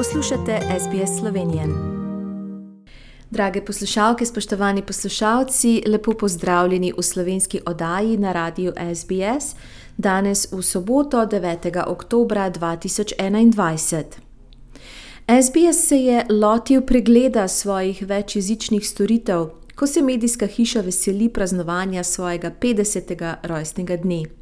Poslušate SBS Slovenijo. Drage poslušalke, spoštovani poslušalci, lepo pozdravljeni v slovenski oddaji na radiju SBS, danes v soboto 9. oktober 2021. SBS se je lotil pregleda svojih večjezičnih storitev, ko se medijska hiša veseli praznovanja svojega 50. rojstnega dne.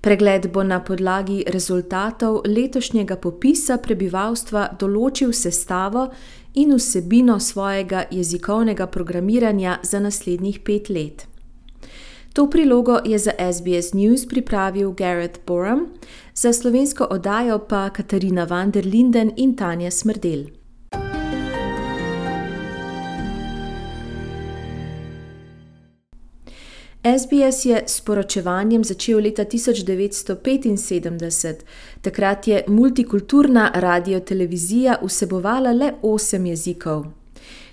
Pregled bo na podlagi rezultatov letošnjega popisa prebivalstva določil sestavo in vsebino svojega jezikovnega programiranja za naslednjih pet let. To prilogo je za SBS News pripravil Gareth Borum, za slovensko oddajo pa Katarina van der Linden in Tanja Smrdel. SBS je s poročevanjem začel leta 1975. Takrat je multikulturna radiotelevizija vsebovala le osem jezikov.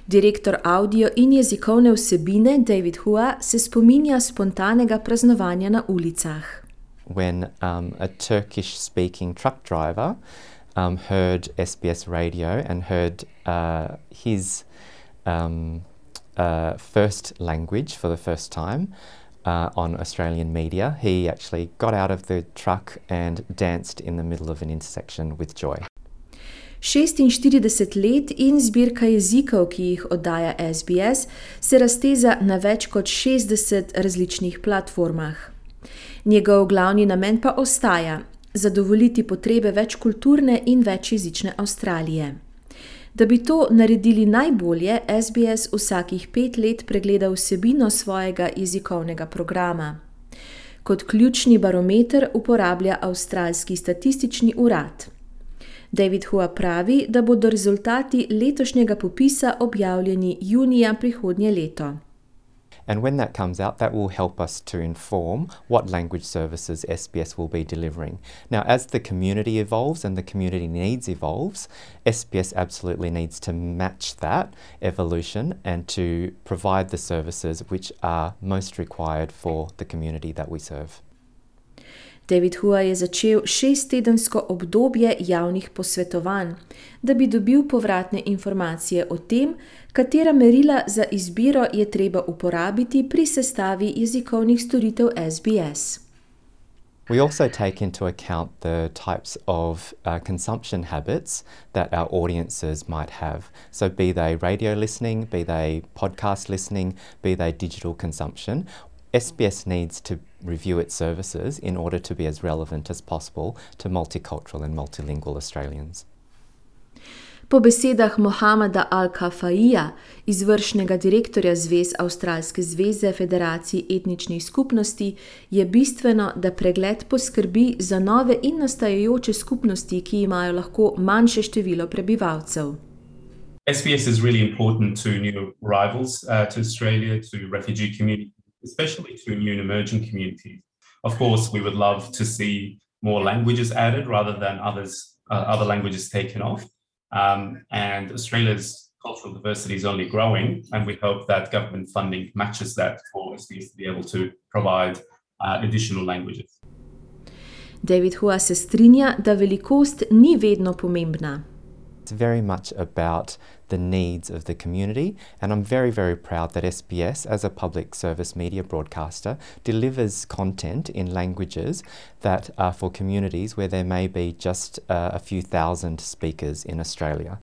Direktor audio in jezikovne vsebine David Hua se spominja spontanega praznovanja na ulicah. when um, a Turkish speaking truck driver um, heard SBS radio and heard uh, his um, uh, first language for the first time uh, on Australian media. He actually got out of the truck and danced in the middle of an intersection with joy. 46 let in zbirka jezikov, ki jih oddaja SBS, se razteza na več kot 60 različnih platformah. Njegov glavni namen pa ostaja: zadovoljiti potrebe večkulturne in večjezične Avstralije. Da bi to naredili najbolje, SBS vsakih pet let pregleda vsebino svojega jezikovnega programa. Kot ključni barometer uporablja Avstralski statistični urad. David Hua pravi, da bodo rezultati letošnjega popisa objavljeni junija prihodnje leto. And when that comes out, that will help us to inform what language services SBS will be delivering. Now, as the community evolves and the community needs evolves, SBS absolutely needs to match that evolution and to provide the services which are most required for the community that we serve. David Hua je začel šesttedensko obdobje javnih posvetovanj, da bi dobil povratne informacije o tem, katera merila za izbiro je treba uporabiti pri sestavi jezikovnih storitev SBS. We also take into account the types of uh, consumption habits that our audiences might have. So, be they radio listening, be they podcast listening, be they digital consumption. SBS needs to review its services in order to be as relevant as possible to multicultural and multilingual Australians. Po besedah Mohameda Al-Kafaija, izvršnega direktorja Zvez Avstralske zveze Federacij etničnih skupnosti, je bistveno, da pregled poskrbi za nove in nastajajoče skupnosti, ki imajo lahko manjše število prebivalcev. SBS is really important to new arrivals uh, to Australia, to refugee communities, especially to new and emerging communities. Of course, we would love to see more languages added rather than others, uh, other languages taken off. Um, and Australia's cultural diversity is only growing, and we hope that government funding matches that for SBS to be able to provide uh, additional languages. David Hua se strinja, da velikost ni vedno pomembna. It's very much about the needs of the community, and I'm very, very proud that SBS, as a public service media broadcaster, delivers content in languages that are for communities where there may be just uh, a few thousand speakers in Australia.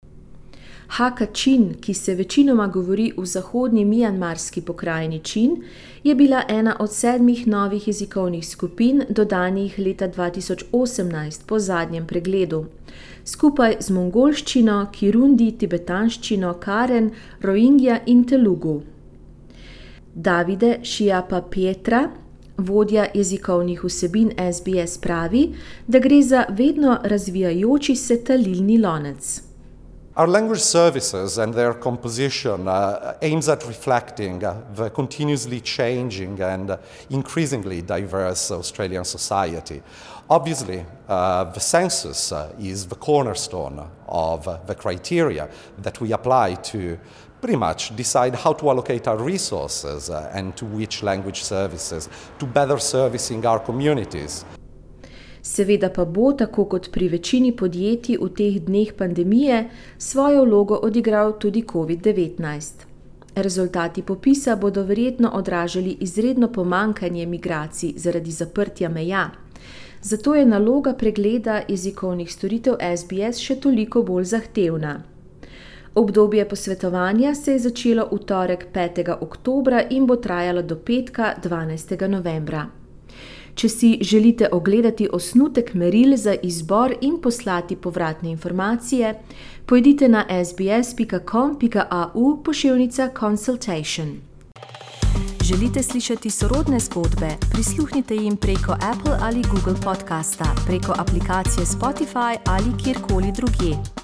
Haka Čin, ki se večinoma govori v zahodnji Mjanmarski pokrajini Čin, je bila ena od sedmih novih jezikovnih skupin, dodanih leta 2018 po zadnjem pregledu. Skupaj z mongolščino, kirundi, tibetanščino, karen, rohingja in telugu. Davide Šijapa Pietra, vodja jezikovnih vsebin SBS, pravi, da gre za vedno razvijajoči se talilni lonec. Our language services and their composition uh, aims at reflecting uh, the continuously changing and uh, increasingly diverse Australian society. Obviously, uh, the census uh, is the cornerstone of uh, the criteria that we apply to pretty much decide how to allocate our resources and to which language services to better servicing our communities. Seveda pa bo, tako kot pri večini podjetij v teh dneh pandemije, svojo vlogo odigral tudi COVID-19. Rezultati popisa bodo verjetno odražali izredno pomankanje migracij zaradi zaprtja meja. Zato je naloga pregleda jezikovnih storitev SBS še toliko bolj zahtevna. Obdobje posvetovanja se je začelo v torek 5. oktober in bo trajalo do petka 12. novembra. Če si želite ogledati osnutek meril za izbor in poslati povratne informacije, pojdite na sbs.com.au pošiljka consultation. Želite slišati sorodne zgodbe? Prisluhnite jim preko Apple ali Google podcasta, preko aplikacije Spotify ali kjerkoli drugje.